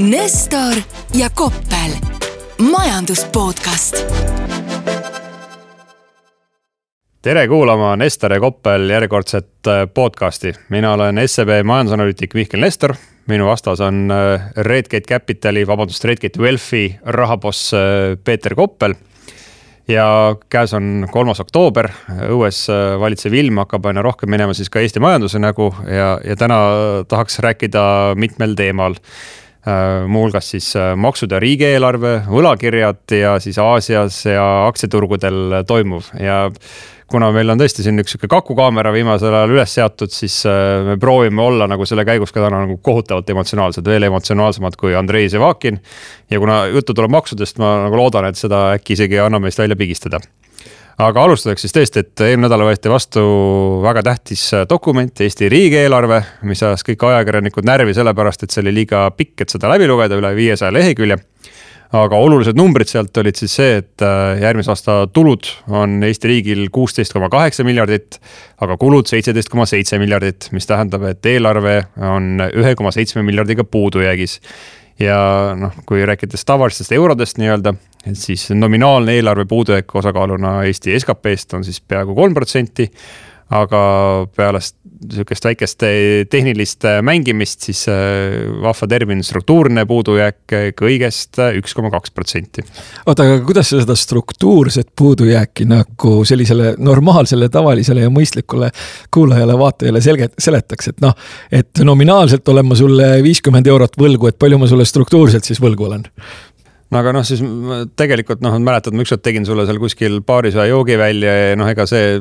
Nestor ja Koppel, majandus podcast. tere kuulama Nestor ja Koppel järjekordset äh, podcasti, mina olen SEB majandusanalüütik Mihkel Nestor. minu vastas on äh, Redgate Capitali, vabandust, Redgate Wealthi rahaboss äh, Peeter Koppel ja käes on kolmas oktoober, õues valitsev ilm hakkab aina rohkem minema siis ka Eesti majanduse nägu ja, ja täna tahaks rääkida mitmel teemal. Muuhulgas siis maksud ja riigieelarve, võlakirjad ja siis Aasias ja aktsiaturgudel toimuv ja kuna meil on tõesti siin üks sihuke kakukaamera viimasel ajal üles seatud, siis äh, me proovime olla nagu selle käigus ka täna nagu kohutavalt emotsionaalsed, veel emotsionaalsemad kui Andrei Zevakin. ja kuna juttu tuleb maksudest, ma nagu loodan, et seda äkki isegi ei anna meist välja pigistada aga alustuseks siis tõesti, et eelmine nädal võeti vastu väga tähtis dokument, Eesti riigieelarve, mis ajas kõik ajakirjanikud närvi sellepärast, et see oli liiga pikk, et seda läbi lugeda, üle viiesaja lehekülje aga olulised numbrid sealt olid siis see, et äh, järgmise aasta tulud on Eesti riigil kuusteist koma kaheksa miljardit, aga kulud seitseteist koma seitse miljardit, mis tähendab, et eelarve on ühe koma seitsme miljardiga puudujäägis. ja noh, kui rääkides tavalistest eurodest nii-öelda, et siis nominaalne eelarve puudujääk osakaaluna Eesti SKP-st on siis peaaegu kolm protsenti aga peale sihukest väikest tehnilist mängimist, siis äh, vahva termin struktuurne puudujääk kõigest üks koma kaks protsenti. oota, aga kuidas sa seda struktuurset puudujääki nagu sellisele normaalsele, tavalisele ja mõistlikule kuulajale-vaatajale selge, seletaks, et noh, et nominaalselt olen ma sulle viiskümmend eurot võlgu, et palju ma sulle struktuurselt siis võlgu olen? No aga noh, siis tegelikult noh, mäletad, ma ükskord tegin sulle seal kuskil baaris ühe joogi välja ja noh, ega see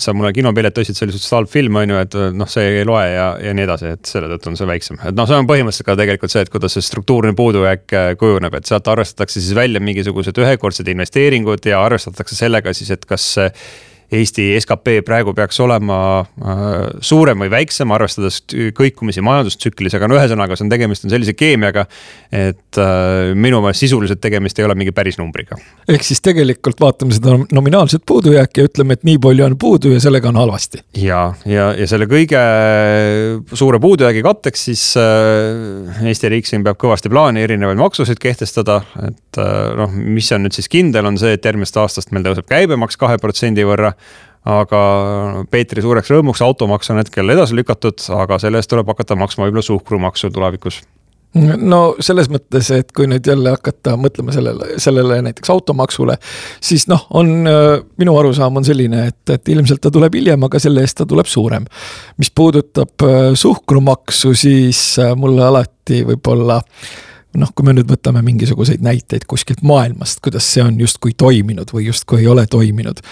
sa mulle kinopileti ostsid, see oli suhteliselt halb film, on ju, et noh, see ei loe ja, ja nii edasi, et selle tõttu on see väiksem. et noh, see on põhimõtteliselt ka tegelikult see, et kuidas see struktuurne puudujääk äh, kujuneb, et sealt arvestatakse siis välja mingisugused ühekordsed investeeringud ja arvestatakse sellega siis, et kas Eesti skp praegu peaks olema äh, suurem või väiksem, arvestades kõikumisi majandustsüklis, aga no ühesõnaga, see on tegemist on sellise keemiaga. et äh, minu meelest sisuliselt tegemist ei ole mingi päris numbriga. ehk siis tegelikult vaatame seda nominaalset puudujääki ja ütleme, et nii palju on puudu ja sellega on halvasti. ja, ja, ja selle kõige suure puudujäägi katteks siis äh, Eesti riik siin peab kõvasti plaani erinevaid maksusid kehtestada, et noh, mis on nüüd siis kindel, on see, et järgmisest aastast meil tõuseb käibemaks kahe protsendi võrra aga Peetri suureks rõõmuks automaks on hetkel edasi lükatud, aga selle eest tuleb hakata maksma võib-olla suhkrumaksu tulevikus no selles mõttes, et kui nüüd jälle hakata mõtlema sellele, sellele näiteks automaksule, siis noh, on minu arusaam on selline, et, et ilmselt ta tuleb hiljem, aga selle eest ta tuleb suurem. mis puudutab äh, suhkrumaksu, siis äh, mulle alati võib-olla noh, kui me nüüd võtame mingisuguseid näiteid kuskilt maailmast, kuidas see on justkui toiminud või justkui ei ole toiminud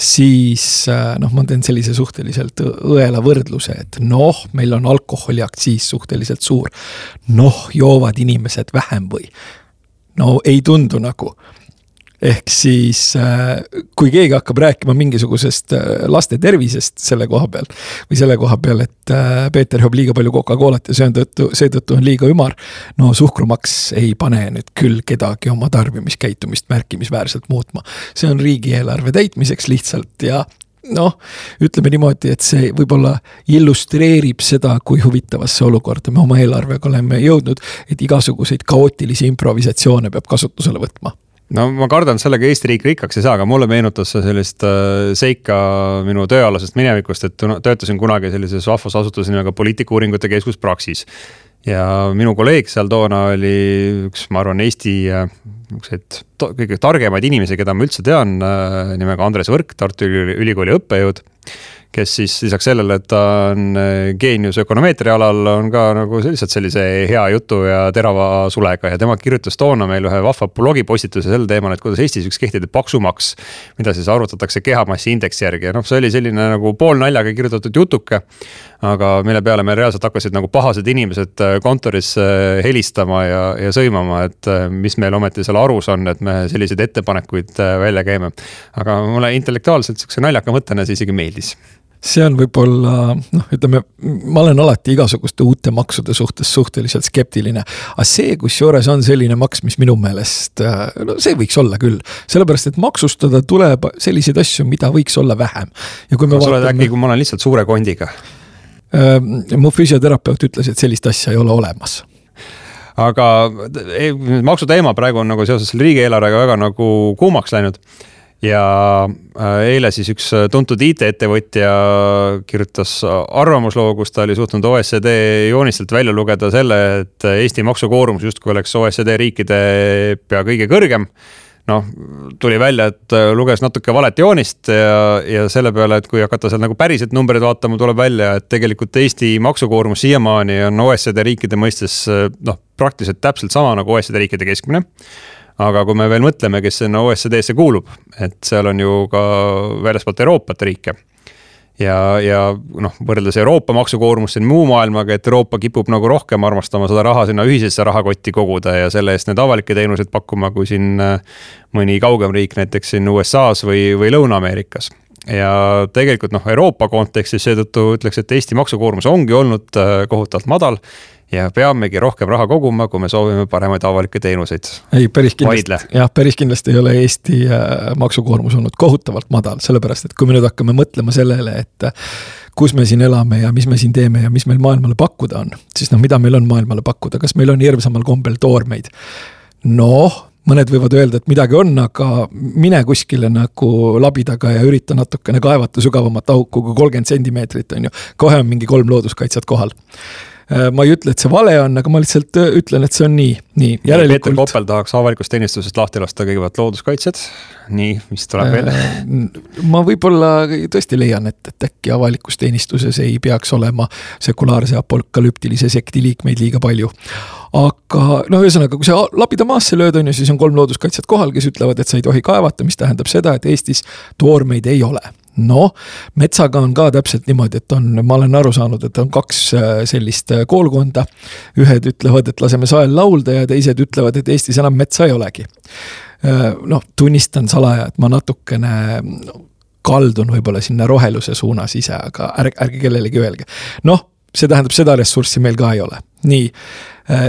siis äh, noh, ma teen sellise suhteliselt õela võrdluse, et noh, meil on alkoholiaktsiis suhteliselt suur. noh, joovad inimesed vähem või? no ei tundu nagu ehk siis äh, kui keegi hakkab rääkima mingisugusest äh, laste tervisest selle koha peal või selle koha peal, et äh, Peeter joob liiga palju Coca-Colat ja see on tõttu, seetõttu on liiga ümar. no suhkrumaks ei pane nüüd küll kedagi oma tarbimiskäitumist märkimisväärselt muutma. see on riigieelarve täitmiseks lihtsalt ja noh, ütleme niimoodi, et see võib-olla illustreerib seda, kui huvitavasse olukorda me oma eelarvega oleme jõudnud, et igasuguseid kaootilisi improvisatsioone peab kasutusele võtma no ma kardan, et sellega Eesti riik rikkaks ei saa, aga mulle meenutas see sellist äh, seika minu tööalasest minevikust, et töötasin kunagi sellises vahvas asutuses nimega Poliitikauuringute Keskus Praxis. ja minu kolleeg seal toona oli üks, ma arvan, Eesti äh, niisuguseid kõige targemaid inimesi, keda ma üldse tean, äh, nimega Andres Võrk, Tartu Ülikooli õppejõud kes siis lisaks sellele, et ta on äh, geenius ökonomeetria alal, on ka nagu lihtsalt sellise hea jutu ja terava sulega ja tema kirjutas toona meil ühe vahva blogipostituse sel teemal, et kuidas Eestis võiks kehtida paksumaks. mida siis arvutatakse kehamassi indeksi järgi ja noh, see oli selline nagu poolnaljaga kirjutatud jutuke. aga mille peale meil reaalselt hakkasid nagu pahased inimesed äh, kontoris äh, helistama ja, ja sõimama, et mis meil ometi seal arus on, et me selliseid ettepanekuid välja käime. aga mulle intellektuaalselt sihukese naljaka mõttena see isegi meeldis see on võib-olla noh, ütleme, ma olen alati igasuguste uute maksude suhtes suhteliselt skeptiline. aga see, kusjuures on selline maks, mis minu meelest, äh, no see võiks olla küll. sellepärast, et maksustada tuleb selliseid asju, mida võiks olla vähem. ja kui me no, vaatame. äkki, kui ma olen lihtsalt suure kondiga äh,? mu füsioterapeut ütles, et sellist asja ei ole olemas aga maksuteema praegu on nagu seoses selle riigieelarvega väga nagu kuumaks läinud ja äh, eile siis üks tuntud IT-ettevõtja kirjutas arvamusloo, kus ta oli suutnud OECD joonistelt välja lugeda selle, et Eesti maksukoormus justkui oleks OECD riikide pea kõige kõrgem. Noh, tuli välja, et äh, luges natuke valet joonist ja, ja selle peale, et kui hakata seal nagu päriselt numbreid vaatama, tuleb välja, et tegelikult Eesti maksukoormus siiamaani on OECD riikide mõistes äh, noh, praktiliselt täpselt sama nagu OECD riikide keskmine aga kui me veel mõtleme, kes sinna OECD-sse kuulub, et seal on ju ka väljaspoolt Euroopat riike. Ja, ja noh, võrreldes Euroopa maksukoormust siin muu maailmaga, et Euroopa kipub nagu rohkem armastama seda raha sinna ühisesse rahakotti koguda ja selle eest neid avalikke teenuseid pakkuma, kui siin äh, mõni kaugem riik, näiteks siin USA-s või, või Lõuna-Ameerikas. Ja tegelikult noh, Euroopa kontekstis seetõttu ütleks, et Eesti maksukoormus ongi olnud äh, kohutavalt madal ja peamegi rohkem raha koguma, kui me soovime paremaid avalikke teenuseid. ei, päris kindlasti, jah, päris kindlasti ei ole Eesti äh, maksukoormus olnud kohutavalt madal, sellepärast et kui me nüüd hakkame mõtlema sellele, et äh, kus me siin elame ja mis me siin teeme ja mis meil maailmale pakkuda on, siis noh, mida meil on maailmale pakkuda, kas meil on hirmsamal kombel toormeid? noh mõned võivad öelda, et midagi on, aga mine kuskile nagu labidaga ja ürita natukene kaevata sügavamat auku kui kolmkümmend sentimeetrit, on ju. kohe on mingi kolm looduskaitset kohal ma ei ütle, et see vale on, aga ma lihtsalt äh, ütlen, et see on nii, nii. Peeter Koppel tahaks avalikust teenistusest lahti lasta kõigepealt looduskaitsjad. nii, mis tuleb veel? Äh, ma võib-olla tõesti leian, et, et äkki avalikus teenistuses ei peaks olema sekulaarse apokalüptilise sekti liikmeid liiga palju aga no ühesõnaga, kui sa labida maasse lööd, on ju, siis on kolm looduskaitsjat kohal, kes ütlevad, et sa ei tohi kaevata, mis tähendab seda, et Eestis toormeid ei ole noh, metsaga on ka täpselt niimoodi, et on, ma olen aru saanud, et on kaks äh, sellist äh, koolkonda. ühed ütlevad, et laseme sael laulda ja teised ütlevad, et Eestis enam metsa ei olegi. Noh, tunnistan salaja, et ma natukene kaldun võib-olla sinna roheluse suunas ise, aga ärge, ärge kellelegi öelge. noh, see tähendab, seda ressurssi meil ka ei ole. nii,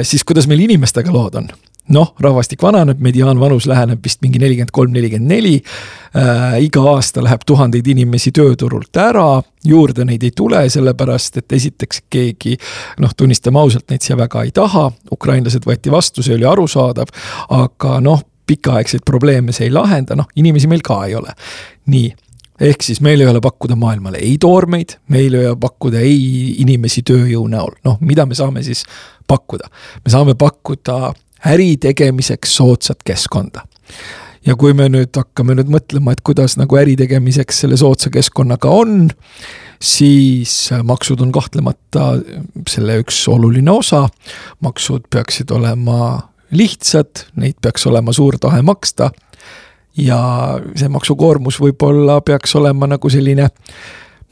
siis kuidas meil inimestega lood on? Noh, rahvastik vananeb, mediaanvanus läheneb vist mingi nelikümmend kolm, nelikümmend neli äh,. iga aasta läheb tuhandeid inimesi tööturult ära, juurde neid ei tule, sellepärast et esiteks keegi noh, tunnistame ausalt, neid siia väga ei taha, ukrainlased võeti vastu, see oli arusaadav, aga noh, pikaaegseid probleeme see ei lahenda, noh, inimesi meil ka ei ole. nii ehk siis meil ei ole pakkuda maailmale ei toormeid, meil ei ole pakkuda ei inimesi tööjõu näol, noh, mida me saame siis pakkuda? me saame pakkuda äri tegemiseks soodsat keskkonda ja kui me nüüd hakkame nüüd mõtlema, et kuidas nagu äri tegemiseks selle soodsa keskkonnaga on, siis maksud on kahtlemata selle üks oluline osa. maksud peaksid olema lihtsad, neid peaks olema suur tahe maksta. ja see maksukoormus võib-olla peaks olema nagu selline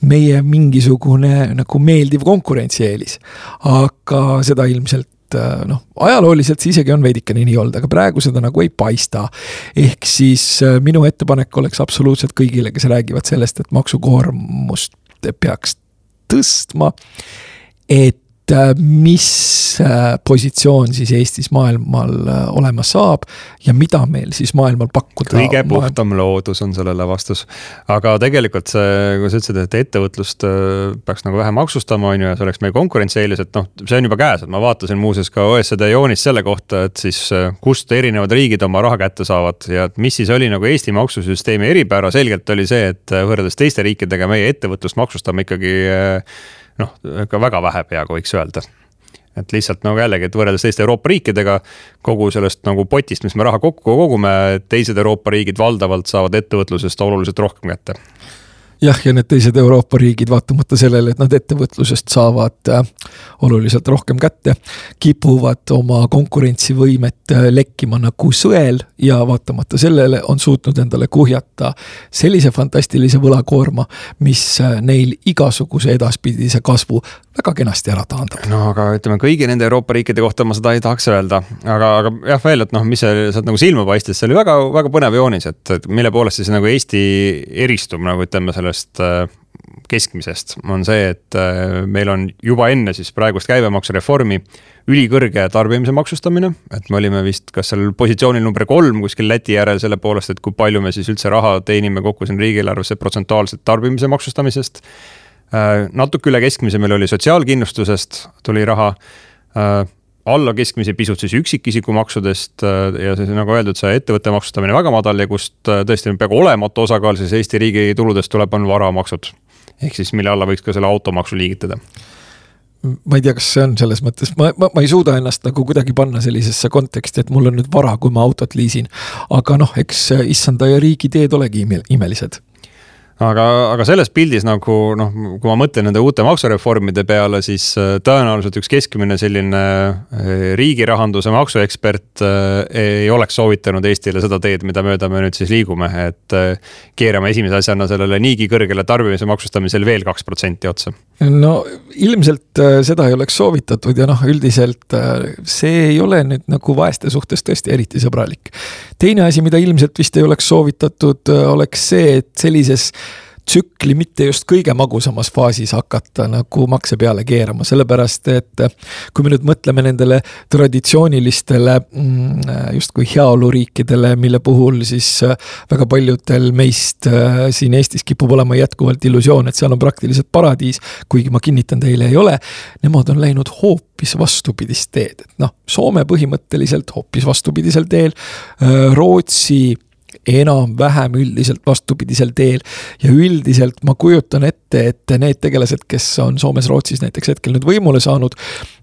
meie mingisugune nagu meeldiv konkurentsieelis. aga seda ilmselt et äh, noh, ajalooliselt see isegi on veidikene nii olnud, aga praegu seda nagu ei paista. ehk siis äh, minu ettepanek oleks absoluutselt kõigile, kes räägivad sellest, et maksukoormust peaks tõstma. et mis äh, positsioon siis Eestis maailmal äh, olema saab ja mida meil siis maailmal pakkuda. kõige puhtam loodus on sellele vastus. aga tegelikult see, kui sa ütlesid, et ettevõtlust peaks nagu vähe maksustama, on ju, ja see oleks meie konkurentsieelis, et noh, see on juba käes, et ma vaatasin muuseas ka OECD joonist selle kohta, et siis kust erinevad riigid oma raha kätte saavad ja mis siis oli nagu Eesti maksusüsteemi eripära, selgelt oli see, et võrreldes teiste riikidega meie ettevõtlust maksustame ikkagi noh, ikka väga vähe peaaegu võiks öelda. et lihtsalt nagu jällegi, et võrreldes teiste Euroopa riikidega kogu sellest nagu potist, mis me raha kokku kogume, teised Euroopa riigid valdavalt saavad ettevõtlusest oluliselt rohkem kätte jah, ja need teised Euroopa riigid, vaatamata sellele, et nad ettevõtlusest saavad äh, oluliselt rohkem kätte, kipuvad oma konkurentsivõimet äh, lekkima nagu sõel ja vaatamata sellele on suutnud endale kuhjata sellise fantastilise võlakoorma, mis äh, neil igasuguse edaspidise kasvu väga kenasti ära taandab. no aga ütleme, kõigi nende Euroopa riikide kohta ma seda ei tahaks öelda, aga, aga jah, veel, et noh, mis seal sealt nagu silma paistis, see oli väga, väga põnev joonis, et, et mille poolest siis nagu Eesti eristub nagu ütleme selle sellest äh, keskmisest on see, et äh, meil on juba enne siis praegust käibemaksureformi ülikõrge tarbimise maksustamine, et me olime vist kas seal positsioonil number kolm kuskil Läti järel selle poolest, et kui palju me siis üldse raha teenime kokku siin riigieelarvesse protsentuaalselt tarbimise maksustamisest. Äh, natuke üle keskmise meil oli sotsiaalkindlustusest tuli raha alla keskmise, pisut siis üksikisiku maksudest ja siis nagu öeldud, see ettevõtte maksustamine väga madal ja kust tõesti peaaegu olematu osakaal siis Eesti riigi tuludest tuleb, on varamaksud. ehk siis mille alla võiks ka selle automaksu liigitada ma ei tea, kas see on selles mõttes, ma, ma, ma ei suuda ennast nagu kuidagi panna sellisesse konteksti, et mul on nüüd vara, kui ma autot liisin. aga noh, eks issanda ja riigi teed olegi imelised aga, aga selles pildis nagu noh, kui ma mõtlen nende uute maksureformide peale, siis äh, tõenäoliselt üks keskmine selline äh, riigi rahanduse maksuekspert äh, ei oleks soovitanud Eestile seda teed, mida mööda me nüüd siis liigume, et keerame esimese asjana sellele niigi kõrgele tarbimise maksustamisel veel kaks protsenti otsa. No ilmselt seda ei oleks soovitatud ja noh, üldiselt see ei ole nüüd nagu vaeste suhtes tõesti eriti sõbralik. teine asi, mida ilmselt vist ei oleks soovitatud, oleks see, et sellises tsükli mitte just kõige magusamas faasis hakata nagu makse peale keerama, sellepärast et kui me nüüd mõtleme nendele traditsioonilistele mm, justkui heaoluriikidele, mille puhul siis väga paljudel meist äh, siin Eestis kipub olema jätkuvalt illusioon, et seal on praktiliselt paradiis, kuigi ma kinnitan teile, ei ole. Nemad on läinud hoopis vastupidist teed, et noh, Soome põhimõtteliselt hoopis vastupidisel teel, äh, Rootsi enam-vähem üldiselt vastupidisel teel. ja üldiselt ma kujutan ette, et need tegelased, kes on Soomes-Rootsis näiteks hetkel nüüd võimule saanud.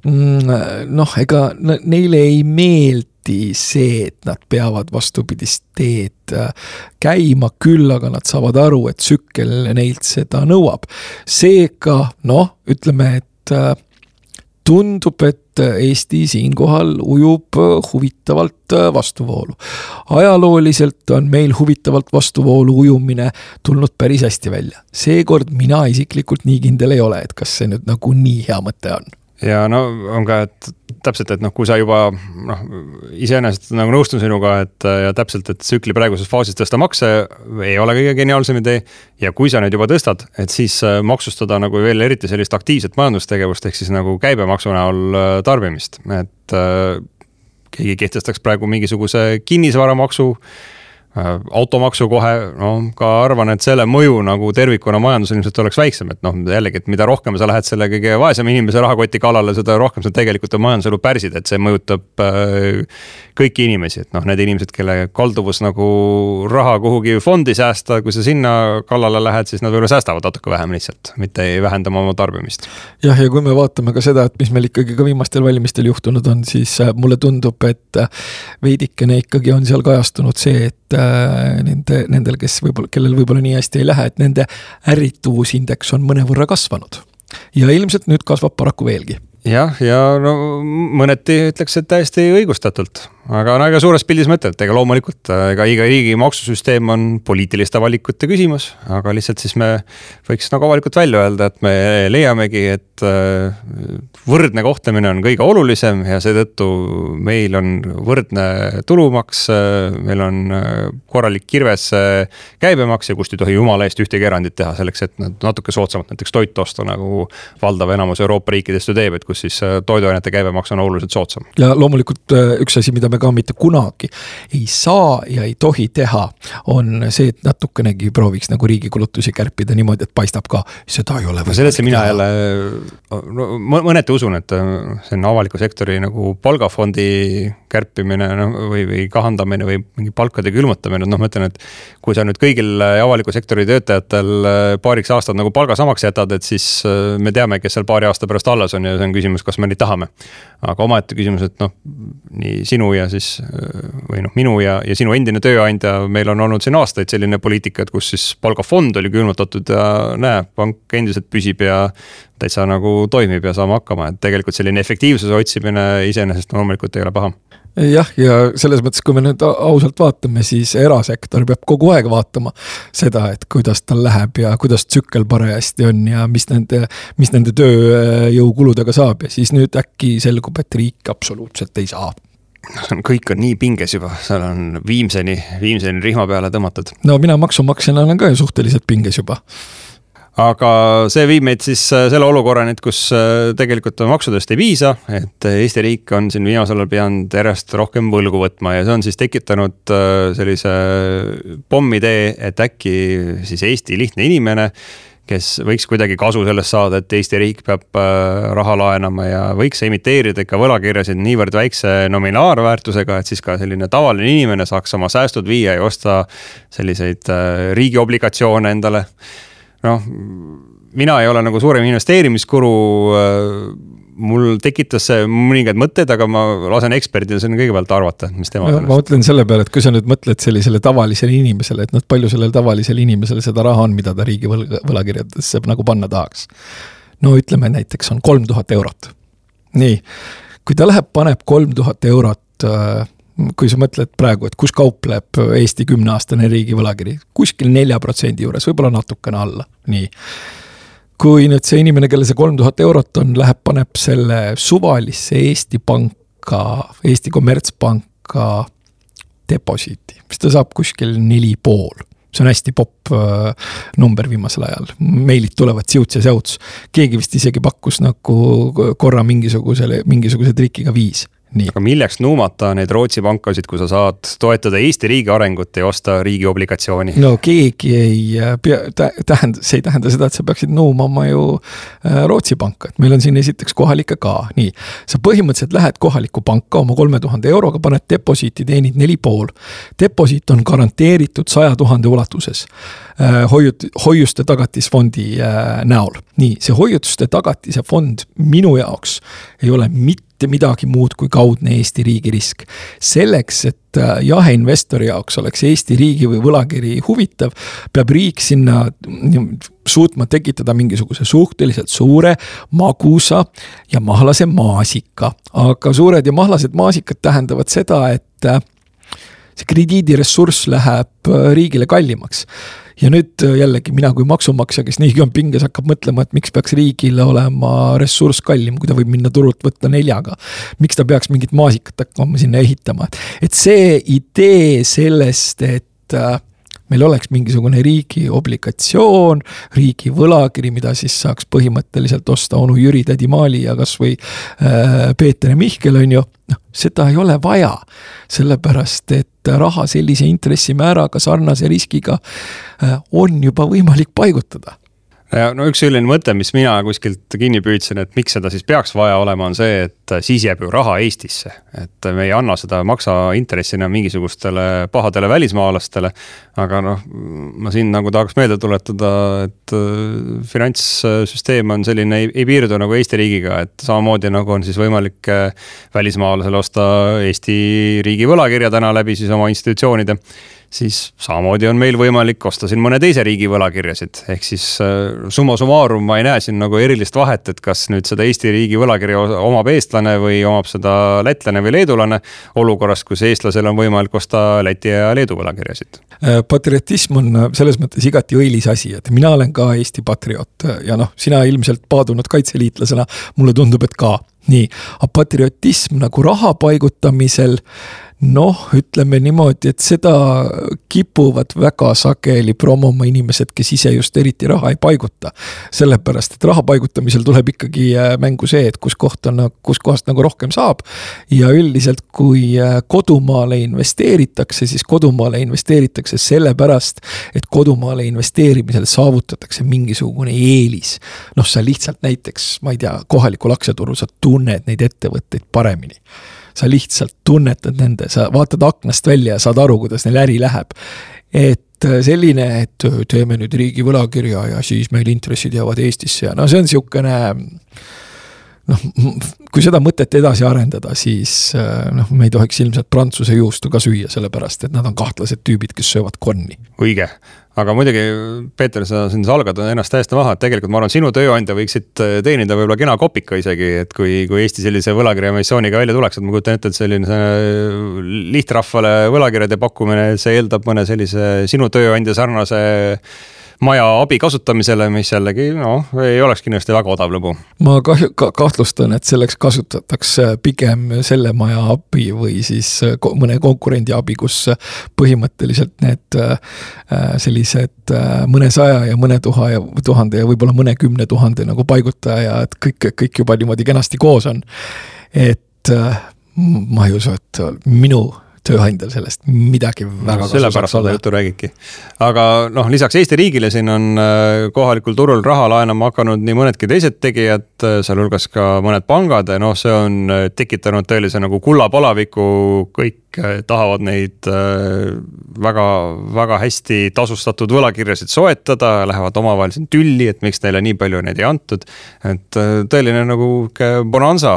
Mm, noh, ega neile ei meeldi see, et nad peavad vastupidist teed äh, käima, küll aga nad saavad aru, et tsükkel neilt seda nõuab. seega noh, ütleme, et äh, tundub, et Eesti siinkohal ujub huvitavalt vastuvoolu. ajalooliselt on meil huvitavalt vastuvoolu ujumine tulnud päris hästi välja. seekord mina isiklikult nii kindel ei ole, et kas see nüüd nagu nii hea mõte on ja no on ka, et täpselt, et noh, kui sa juba noh, iseenesest nagu nõustun sinuga, et ja täpselt, et tsükli praeguses faasis tõsta makse ei ole kõige geniaalsem idee. ja kui sa neid juba tõstad, et siis äh, maksustada nagu veel eriti sellist aktiivset majandustegevust, ehk siis nagu käibemaksu näol äh, tarbimist, et äh, keegi kehtestaks praegu mingisuguse kinnisvaramaksu Äh, automaksu kohe, no ka arvan, et selle mõju nagu tervikuna majandusele ilmselt oleks väiksem, et noh, jällegi, et mida rohkem sa lähed selle kõige vaesema inimese rahakoti kallale, seda rohkem sa tegelikult majanduselu pärsid, et see mõjutab äh, kõiki inimesi, et noh, need inimesed, kelle kalduvus nagu raha kuhugi fondi säästa, kui sa sinna kallale lähed, siis nad võib-olla säästavad natuke vähem lihtsalt, mitte ei vähenda oma tarbimist. jah, ja kui me vaatame ka seda, et mis meil ikkagi ka viimastel valimistel juhtunud on, siis äh, mulle tundub, et veidikene ikkagi on seal kajastunud see, et Äh, nende, nendel, kes võib-olla, kellel võib-olla nii hästi ei lähe, et nende ärrituvusindeks on mõnevõrra kasvanud. ja ilmselt nüüd kasvab paraku veelgi jah, ja no mõneti ütleks, et täiesti õigustatult aga no ega suures pildis mõtled, ega loomulikult ega iga riigi maksusüsteem on poliitiliste valikute küsimus, aga lihtsalt siis me võiks nagu avalikult välja öelda, et me leiamegi, et äh, võrdne kohtlemine on kõige olulisem ja seetõttu meil on võrdne tulumaks, meil on äh, korralik kirves käibemaks ja kust ei tohi jumala eest ühtegi erandit teha selleks, et natuke soodsamalt näiteks toitu osta, nagu valdav enamus Euroopa riikidest ju teeb, et kus siis äh, toiduainete käibemaks on oluliselt soodsam. ja loomulikult üks asi, mida me me ka mitte kunagi ei saa ja ei tohi teha, on see, et natukenegi prooviks nagu riigi kulutusi kärpida niimoodi, et paistab ka, seda ei ole. no sellesse mina jälle no, mõneti usun, et see on avaliku sektori nagu palgafondi kärpimine noh, või, või kahandamine või mingi palkade külmutamine, noh, ma ütlen, et kui sa nüüd kõigil avaliku sektori töötajatel paariks aastat nagu palga samaks jätad, et siis me teame, kes seal paari aasta pärast alles on ja see on küsimus, kas me neid tahame. aga omaette küsimus, et noh, nii sinu ja siis või noh, minu ja, ja sinu endine tööandja, meil on olnud siin aastaid selline poliitika, et kus siis palgafond oli külmutatud ja näe, pank endiselt püsib ja täitsa nagu toimib ja saame hakkama, et tegelikult selline efektiivsuse otsimine iseenesest loomulikult ei ole paha. Jah, ja selles mõttes, kui me nüüd ausalt vaatame, siis erasektor peab kogu aeg vaatama seda, et kuidas tal läheb ja kuidas tsükkel parajasti on ja mis nende, mis nende tööjõukuludega saab. Ja siis nüüd äkki selgub, et riik absoluutselt ei saa kõik on nii pinges juba, seal on viimseni, viimseni rihma peale tõmmatud. no mina maksumaksjana olen ka ju suhteliselt pinges juba aga see viib meid siis äh, selle olukorrani, et kus äh, tegelikult maksudest ei piisa, et Eesti riik on siin viimasel ajal pidanud järjest rohkem võlgu võtma ja see on siis tekitanud äh, sellise pommitee, et äkki siis Eesti lihtne inimene kes võiks kuidagi kasu sellest saada, et Eesti riik peab äh, raha laenama ja võiks emiteerida ikka võlakirjasid niivõrd väikse nominaarväärtusega, et siis ka selline tavaline inimene saaks oma säästud viia ja osta selliseid äh, riigi obligatsioone endale. noh, mina ei ole nagu suurem investeerimiskuru mul tekitas see mõningaid mõtteid, aga ma lasen eksperdil siin kõigepealt arvata, mis tema no,. ma mõtlen selle peale, et kui sa nüüd mõtled sellisele tavalisele inimesele, et noh, palju sellel tavalisel inimesel seda raha on, mida ta riigi võlg, võlakirjadesse nagu panna tahaks. no ütleme näiteks on kolm tuhat eurot. nii, kui ta läheb, paneb kolm tuhat eurot äh, kui sa mõtled praegu, et kus kaupleb Eesti kümneaastane riigi võlakiri, kuskil nelja protsendi juures, võib-olla natukene alla, nii kui nüüd see inimene, kellel see kolm tuhat eurot on, läheb, paneb selle suvalisse Eesti panka, Eesti kommertspanka deposiiti, mis ta saab kuskil neli pool. See on hästi popp äh, number viimasel ajal, meilid tulevad siuts ja säuts. keegi vist isegi pakkus nagu korra mingisugusele, mingisuguse trikiga viis aga milleks nuumata neid Rootsi pankasid, kui sa saad toetada Eesti riigi arengut ja osta riigi obligatsiooni? no keegi ei äh, pea, tähenda, see ei tähenda seda, et sa peaksid nuumama ju äh, Rootsi panka, et meil on siin esiteks kohalikke ka, nii. sa põhimõtteliselt lähed kohalikku panka oma kolme tuhande euroga, paned deposiiti, teenid neli pool. deposiit on garanteeritud saja tuhande ulatuses äh, hoiut-, hoiuste tagatisfondi näol. nii, see hoiutuste tagatise fond minu jaoks ei ole mitte mitte midagi muud kui kaudne Eesti riigi risk. selleks, et äh, jaheinvestori jaoks oleks Eesti riigi või võlakiri huvitav, peab riik sinna suutma tekitada mingisuguse suhteliselt suure, magusa ja mahlase maasika. aga suured ja mahlased maasikad tähendavad seda, et äh, see krediidiressurss läheb äh, riigile kallimaks ja nüüd äh, jällegi mina kui maksumaksja, kes niigi on pinges, hakkab mõtlema, et miks peaks riigil olema ressurss kallim, kui ta võib minna turult võtta neljaga. miks ta peaks mingit maasikat hakkama sinna ehitama, et see idee sellest, et äh, meil oleks mingisugune riigi obligatsioon, riigi võlakiri, mida siis saaks põhimõtteliselt osta onu Jüri, tädi Maali ja kasvõi äh, Peeter ja Mihkel, on ju. noh, seda ei ole vaja, sellepärast et raha sellise intressimääraga, sarnase riskiga äh, on juba võimalik paigutada ja no üks selline mõte, mis mina kuskilt kinni püüdsin, et miks seda siis peaks vaja olema, on see, et siis jääb ju raha Eestisse. et me ei anna seda maksaintressina mingisugustele pahadele välismaalastele. aga noh, ma siin nagu tahaks meelde tuletada, et äh, finantssüsteem on selline, ei piirdu nagu Eesti riigiga, et samamoodi nagu on siis võimalik äh, välismaalasele osta Eesti riigi võlakirja täna läbi siis oma institutsioonide siis samamoodi on meil võimalik osta siin mõne teise riigi võlakirjasid, ehk siis äh, summa summarum ma ei näe siin nagu erilist vahet, et kas nüüd seda Eesti riigi võlakirja omab eestlane või omab seda lätlane või leedulane. olukorras, kus eestlasel on võimalik osta Läti ja Leedu võlakirjasid. Äh, patriotism on äh, selles mõttes igati õilis asi, et mina olen ka Eesti patrioot ja noh, sina ilmselt paadunud kaitseliitlasena, mulle tundub, et ka nii, aga patriotism nagu raha paigutamisel noh, ütleme niimoodi, et seda kipuvad väga sageli promoma inimesed, kes ise just eriti raha ei paiguta. sellepärast, et raha paigutamisel tuleb ikkagi äh, mängu see, et kus koht on, kus kohast nagu rohkem saab. ja üldiselt, kui äh, kodumaale investeeritakse, siis kodumaale investeeritakse sellepärast, et kodumaale investeerimisel saavutatakse mingisugune eelis. noh, sa lihtsalt näiteks, ma ei tea, kohalikul aktsiaturul sa tunned neid ettevõtteid paremini sa lihtsalt tunnetad nende, sa vaatad aknast välja ja saad aru, kuidas neil äri läheb. et äh, selline, et äh, teeme nüüd riigi võlakirja ja siis meil intressid jäävad Eestisse ja no see on niisugune noh, kui seda mõtet edasi arendada, siis äh, noh, me ei tohiks ilmselt prantsuse juustu ka süüa, sellepärast et nad on kahtlased tüübid, kes söövad konni. õige, aga muidugi, Peeter, sa siin salgad ennast täiesti maha, et tegelikult ma arvan, sinu tööandja võiksid äh, teenida võib-olla kena kopika isegi, et kui, kui Eesti sellise võlakirjaemissiooniga välja tuleks, et ma kujutan ette, et selline lihtrahvale võlakirjade pakkumine, see eeldab mõne sellise sinu tööandja sarnase maja abi kasutamisele, mis jällegi noh, ei oleks kindlasti väga odav lõbu. ma kahju ka,, kahtlustan, et selleks kasutatakse pigem selle maja abi või siis mõne konkurendi abi, kus põhimõtteliselt need äh, sellised äh, mõnesaja ja mõne tuha ja tuhande ja võib-olla mõnekümne tuhande nagu paigutajad kõik, kõik juba niimoodi kenasti koos on. et äh, ma ei usu, et minu tööandjal sellest midagi väga no, sellepärast seda juttu räägibki. aga noh, lisaks Eesti riigile siin on äh, kohalikul turul raha laenama hakanud nii mõnedki teised tegijad, äh, sealhulgas ka mõned pangad ja noh, see on äh, tekitanud tõelise nagu kullapalaviku, kõik tahavad neid väga, väga hästi tasustatud võlakirjasid soetada, lähevad omavahel siin tülli, et miks neile nii palju neid ei antud. et tõeline nagu bonanza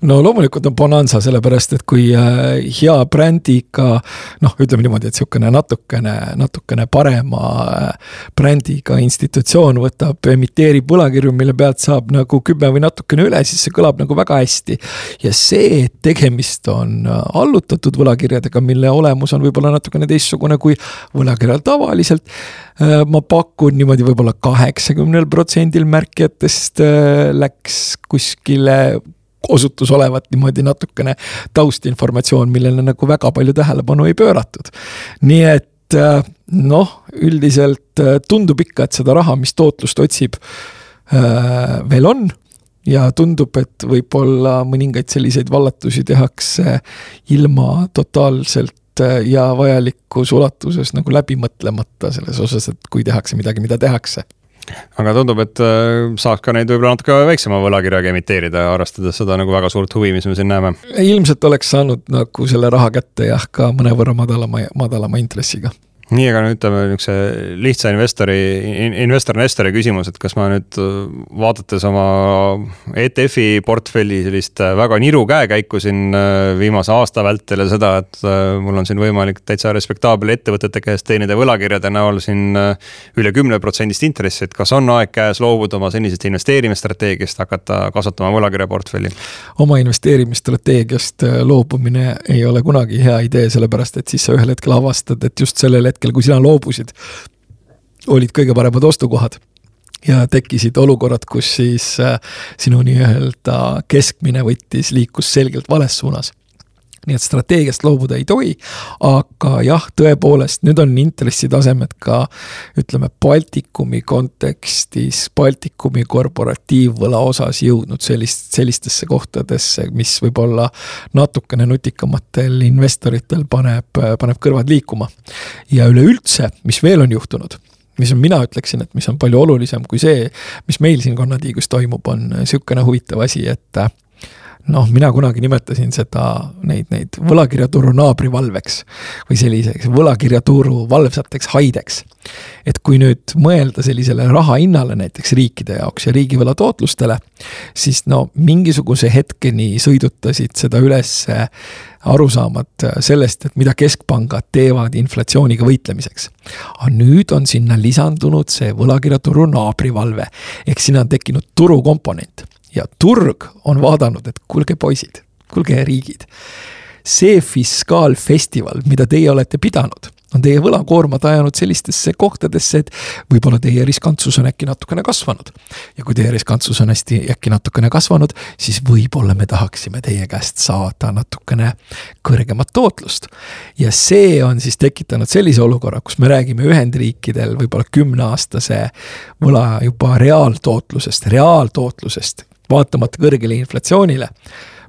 no loomulikult on bonanza, sellepärast et kui äh, hea brändiga noh, ütleme niimoodi, et niisugune natukene, natukene parema äh, brändiga institutsioon võtab, emiteerib võlakirju, mille pealt saab nagu kümme või natukene üle, siis see kõlab nagu väga hästi. ja see, et tegemist on äh, allutatud võlakirjadega, mille olemus on võib-olla natukene teistsugune kui võlakirjal tavaliselt, ma pakun niimoodi võib-olla kaheksakümnel protsendil märkijatest läks kuskile osutus olevat niimoodi natukene taustinformatsioon, millele nagu väga palju tähelepanu ei pööratud. nii et äh, noh, üldiselt äh, tundub ikka, et seda raha, mis tootlust otsib, äh, veel on ja tundub, et võib-olla mõningaid selliseid vallatusi tehakse ilma totaalselt ja vajalikus ulatuses nagu läbi mõtlemata selles osas, et kui tehakse midagi, mida tehakse aga tundub, et äh, saaks ka neid võib-olla natuke väiksema võlakirjaga emiteerida, arvestades seda nagu väga suurt huvi, mis me siin näeme. ilmselt oleks saanud nagu selle raha kätte jah, ka mõnevõrra madalama, madalama intressiga nii, aga no ütleme niisuguse lihtsa investori, investor-nestori küsimus, et kas ma nüüd vaadates oma ETF-i portfelli sellist väga niru käekäiku siin äh, viimase aasta vältel ja seda, et äh, mul on siin võimalik täitsa respektaabel ettevõtete käest teenida võlakirjade näol siin äh, üle kümne protsendist intressi, et kas on aeg käes loobuda oma senisest investeerimisstrateegiast, hakata kasvatama võlakirjaportfelli? oma investeerimisstrateegiast loobumine ei ole kunagi hea idee, sellepärast et siis sa ühel hetkel avastad, et just sellel hetkel hetkel, kui sina loobusid, olid kõige paremad ostukohad. Ja tekkisid olukorrad, kus siis äh, sinu nii-öelda keskmine võttis, liikus selgelt vales suunas nii et strateegiast loobuda ei tohi, aga jah, tõepoolest, nüüd on intressitasemed ka ütleme, Baltikumi kontekstis, Baltikumi korporatiivvõla osas jõudnud sellist, sellistesse kohtadesse, mis võib-olla natukene nutikamatel investoritel paneb, paneb kõrvad liikuma. ja üleüldse, mis veel on juhtunud mis on, mina ütleksin, et mis on palju olulisem kui see, mis meil siin Konnatiigus toimub, on niisugune huvitav asi, et noh, mina kunagi nimetasin seda, neid, neid võlakirjaturu naabrivalveks või selliseks võlakirjaturu valvsateks haideks. et kui nüüd mõelda sellisele raha hinnale näiteks riikide jaoks ja riigivõla tootlustele, siis no mingisuguse hetkeni sõidutasid seda üles arusaamad sellest, et mida keskpangad teevad inflatsiooniga võitlemiseks. aga nüüd on sinna lisandunud see võlakirjaturu naabrivalve, ehk sinna on tekkinud turukomponent ja turg on vaadanud, et kuulge, poisid, kuulge, riigid. see fiskaalfestival, mida teie olete pidanud, on teie võlakoormad ajanud sellistesse kohtadesse, et võib-olla teie riskantsus on äkki natukene kasvanud. ja kui teie riskantsus on hästi äkki natukene kasvanud, siis võib-olla me tahaksime teie käest saada natukene kõrgemat tootlust. ja see on siis tekitanud sellise olukorra, kus me räägime Ühendriikidel võib-olla kümneaastase võla juba reaaltootlusest, reaaltootlusest vaatamata kõrgele inflatsioonile,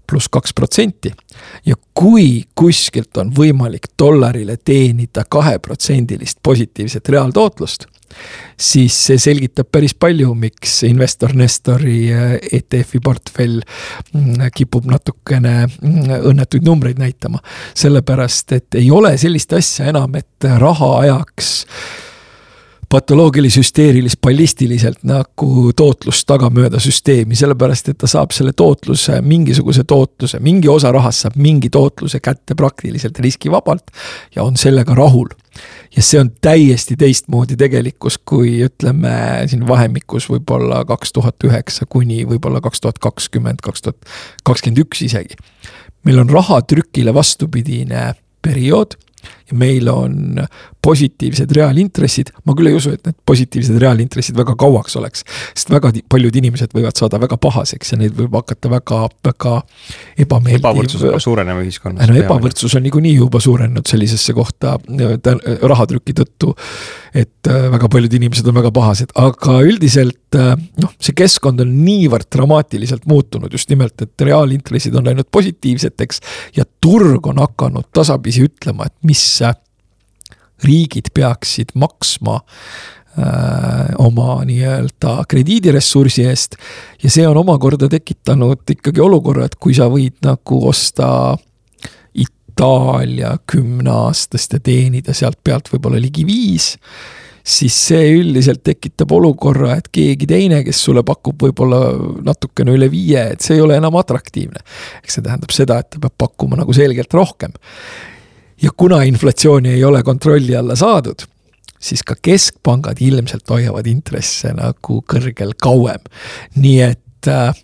pluss kaks protsenti. ja kui kuskilt on võimalik dollarile teenida kaheprotsendilist positiivset reaaltootlust, siis see selgitab päris palju, miks investor Nestori eh, ETF-i portfell mm, kipub natukene mm, õnnetuid numbreid näitama. sellepärast, et ei ole sellist asja enam, et raha ajaks patoloogilis-hüsteerilis-ballistiliselt nagu tootlust tagamööda süsteemi, sellepärast et ta saab selle tootluse, mingisuguse tootluse, mingi osa rahast saab mingi tootluse kätte praktiliselt riskivabalt ja on sellega rahul. ja see on täiesti teistmoodi tegelikkus, kui ütleme siin vahemikus võib-olla kaks tuhat üheksa kuni võib-olla kaks tuhat kakskümmend, kaks tuhat kakskümmend üks isegi. meil on rahatrükile vastupidine periood meil on positiivsed reaalintressid, ma küll ei usu, et need positiivsed reaalintressid väga kauaks oleks. sest väga paljud inimesed võivad saada väga pahaseks ja neid võib hakata väga, väga ebameeldiv. ebavõrdsus hakkab suurenema ühiskonnas. no ebavõrdsus on niikuinii juba suurenenud sellisesse kohta rahatrüki tõttu. et äh, väga paljud inimesed on väga pahased, aga üldiselt äh, noh, see keskkond on niivõrd dramaatiliselt muutunud just nimelt, et reaalintressid on läinud positiivseteks ja turg on hakanud tasapisi ütlema, et mis riigid peaksid maksma äh, oma nii-öelda krediidiressursi eest. ja see on omakorda tekitanud ikkagi olukorra, et kui sa võid nagu osta Itaalia kümneaastast ja teenida sealt pealt võib-olla ligi viis siis see üldiselt tekitab olukorra, et keegi teine, kes sulle pakub võib-olla natukene üle viie, et see ei ole enam atraktiivne. eks see tähendab seda, et ta peab pakkuma nagu selgelt rohkem. ja kuna inflatsiooni ei ole kontrolli alla saadud, siis ka keskpangad ilmselt hoiavad intresse nagu kõrgel kauem. nii et äh,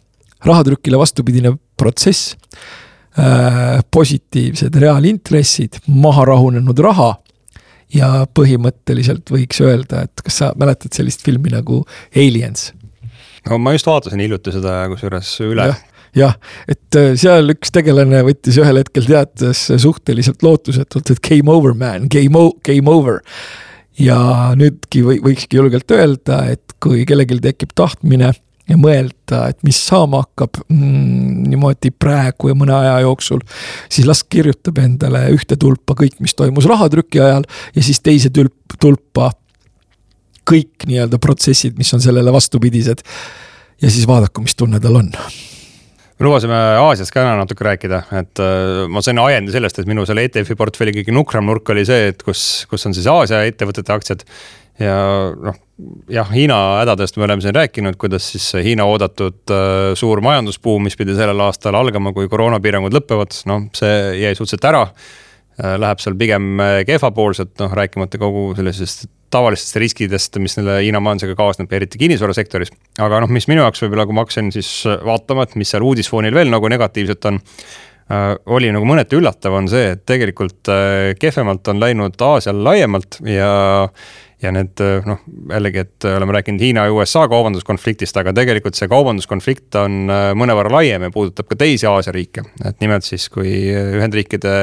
rahatrükile vastupidine protsess äh,, positiivsed reaalintressid, maha rahunenud raha ja põhimõtteliselt võiks öelda, et kas sa mäletad sellist filmi nagu Aliens? no ma just vaatasin hiljuti seda kusjuures üle ja jah, et äh, seal üks tegelane võttis ühel hetkel teatas suhteliselt lootusetult, et game over man, game, game over. ja nüüdki või, võikski julgelt öelda, et kui kellelgi tekib tahtmine ja mõelda, et mis saama hakkab mm, niimoodi praegu ja mõne aja jooksul, siis las kirjutab endale ühte tulpa kõik, mis toimus rahatrüki ajal ja siis teise tulp, tulpa kõik nii-öelda protsessid, mis on sellele vastupidised. ja siis vaadaku, mis tunne tal on me lubasime Aasiast ka natuke rääkida, et äh, ma sain ajendi sellest, et minu selle ETF-i portfelli kõige nukram nurk oli see, et kus, kus on siis Aasia ettevõtete aktsiad ja noh, jah, Hiina hädadest me oleme siin rääkinud, kuidas siis Hiina oodatud äh, suur majandusbuum, mis pidi sellel aastal algama, kui koroonapiirangud lõpevad, noh, see jäi suhteliselt ära äh,. Läheb seal pigem kehvapoolselt, noh rääkimata kogu sellisest tavalistest riskidest, mis selle Hiina majandusega kaasneb, eriti kinnisvarasektoris. aga noh, mis minu jaoks võib-olla, kui ma hakkasin siis vaatama, et mis seal uudisfoonil veel nagu negatiivset on äh,. oli nagu mõneti üllatav, on see, et tegelikult äh, kehvemalt on läinud Aasial laiemalt ja ja need noh, jällegi, et oleme rääkinud Hiina ja USA kaubanduskonfliktist, aga tegelikult see kaubanduskonflikt on äh, mõnevõrra laiem ja puudutab ka teisi Aasia riike. et nimelt siis, kui Ühendriikide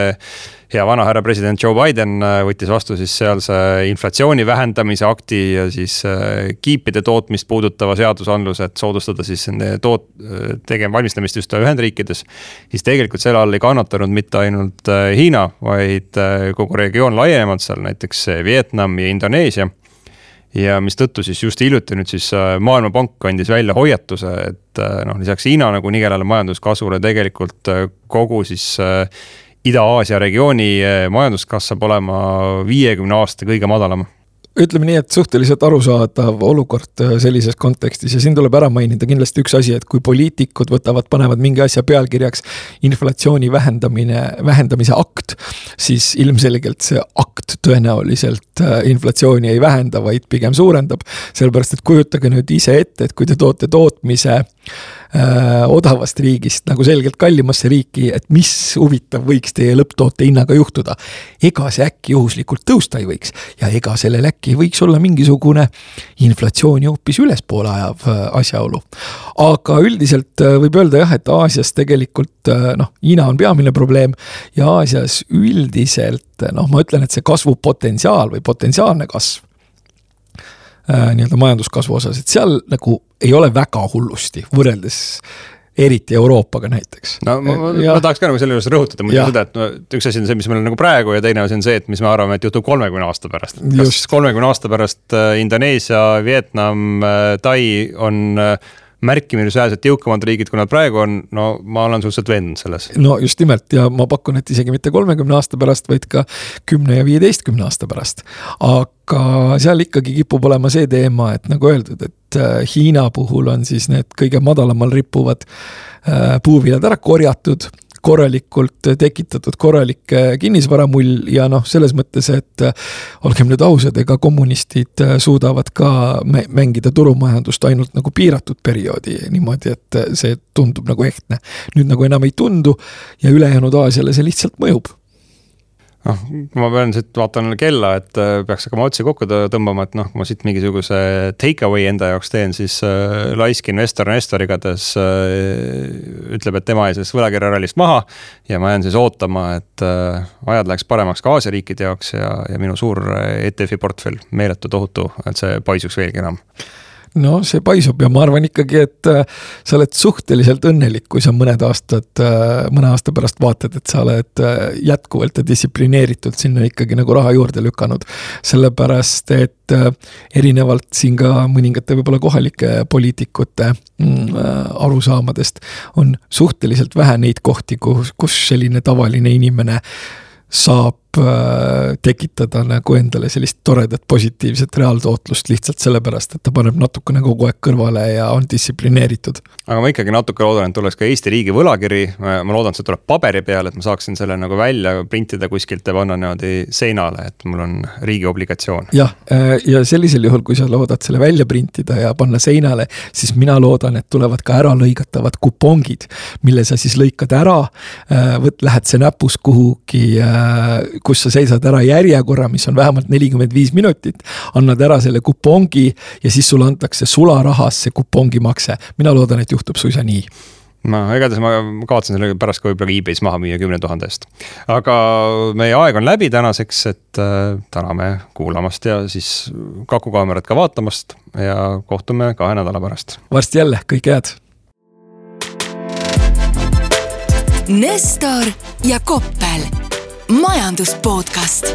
hea vanahärra president Joe Biden äh, võttis vastu siis sealse inflatsiooni vähendamise akti ja siis äh, kiipide tootmist puudutava seadusandluse, et soodustada siis nende toot-, tegema, valmistamist just Ühendriikides. siis tegelikult selle all ei kannatanud mitte ainult Hiina, vaid kogu regioon laiemalt, seal näiteks Vietnam ja Indoneesia ja mistõttu siis just hiljuti nüüd siis äh, Maailmapank andis välja hoiatuse, et äh, noh, lisaks Hiina nagu nigelale majanduskasvule tegelikult äh, kogu siis Ida-Aasia regiooni majanduskasv saab olema viiekümne aasta kõige madalam ütleme nii, et suhteliselt arusaadav olukord äh, sellises kontekstis ja siin tuleb ära mainida kindlasti üks asi, et kui poliitikud võtavad, panevad mingi asja pealkirjaks inflatsiooni vähendamine, vähendamise akt, siis ilmselgelt see akt tõenäoliselt äh, inflatsiooni ei vähenda, vaid pigem suurendab. sellepärast, et kujutage nüüd ise ette, et kui te toote tootmise äh, odavast riigist nagu selgelt kallimasse riiki, et mis huvitav võiks teie lõpptoote hinnaga juhtuda. ega see äkki juhuslikult tõusta ei võiks ja ega sellel äkki võiks olla mingisugune inflatsiooni hoopis ülespoole ajav äh, asjaolu. aga üldiselt äh, võib öelda jah, et Aasias tegelikult äh, noh, Hiina on peamine probleem ja Aasias üldiselt noh, ma ütlen, et see kasvupotentsiaal või potentsiaalne kasv Äh, nii-öelda majanduskasvu osas, et seal nagu ei ole väga hullusti võrreldes eriti Euroopaga näiteks. no ma, ma, ma tahaks ka nagu selle juures rõhutada muidu seda, et no üks asi on see, mis meil on nagu praegu ja teine asi on see, et mis me arvame, et juhtub kolmekümne aasta pärast. kas kolmekümne aasta pärast äh, Indoneesia, Vietnam, äh, Tai on äh, märkimisväärselt jõukamad riigid, kui nad praegu on, no ma olen suhteliselt veendunud selles. no just nimelt ja ma pakun, et isegi mitte kolmekümne aasta pärast, vaid ka kümne ja viieteistkümne aasta pärast. aga seal ikkagi kipub olema see teema, et nagu öeldud, et äh, Hiina puhul on siis need kõige madalamal rippuvad äh, puuviljad ära korjatud korralikult tekitatud korralik kinnisvaramull ja noh, selles mõttes, et äh, olgem nüüd ausad, ega kommunistid äh, suudavad ka mängida turumajandust ainult nagu piiratud perioodi niimoodi, et äh, see tundub nagu ehtne. nüüd nagu enam ei tundu ja ülejäänud Aasiale see lihtsalt mõjub noh, ma pean siit, vaatan kella, et äh, peaks hakkama otsi kokku tõmbama, et noh, kui ma siit mingisuguse take away enda jaoks teen, siis äh, laisk investor Nestor igatahes äh, ütleb, et tema jäi sellest võlakirjarallist maha. ja ma jään siis ootama, et äh, ajad läheks paremaks ka Aasia riikide jaoks ja, ja minu suur ETF-i portfell, meeletu, tohutu, et see paisuks veelgi enam no see paisub ja ma arvan ikkagi, et äh, sa oled suhteliselt õnnelik, kui sa mõned aastad, äh, mõne aasta pärast vaatad, et sa oled äh, jätkuvalt ja distsiplineeritult sinna ikkagi nagu raha juurde lükanud. sellepärast, et erinevalt siin ka mõningate võib-olla kohalike poliitikute mm, arusaamadest on suhteliselt vähe neid kohti, kus, kus selline tavaline inimene saab tekitada nagu endale sellist toredat positiivset reaaltootlust lihtsalt sellepärast, et ta paneb natukene kogu aeg kõrvale ja on distsiplineeritud. aga ma ikkagi natuke loodan, et tuleks ka Eesti riigi võlakiri, ma loodan, et see tuleb paberi peal, et ma saaksin selle nagu välja printida kuskilt ja panna niimoodi seinale, et mul on riigi obligatsioon. jah, äh, ja sellisel juhul, kui sa loodad selle välja printida ja panna seinale, siis mina loodan, et tulevad ka äralõigatavad kupongid, mille sa siis lõikad ära, äh, võt-, lähed see näpus kuhugi kus sa seisad ära järjekorra, mis on vähemalt nelikümmend viis minutit, annad ära selle kupongi ja siis sulle antakse sularahas see kupongimakse. mina loodan, et juhtub suisa nii no igatahes ma kavatsen selle pärast ka võib-olla e-base maha müüa kümne tuhande eest. aga meie aeg on läbi tänaseks, et äh, täname kuulamast ja siis Kaku kaamerat ka vaatamast ja kohtume kahe nädala pärast. varsti jälle, kõike head. Nestor ja Koppel majandus podcast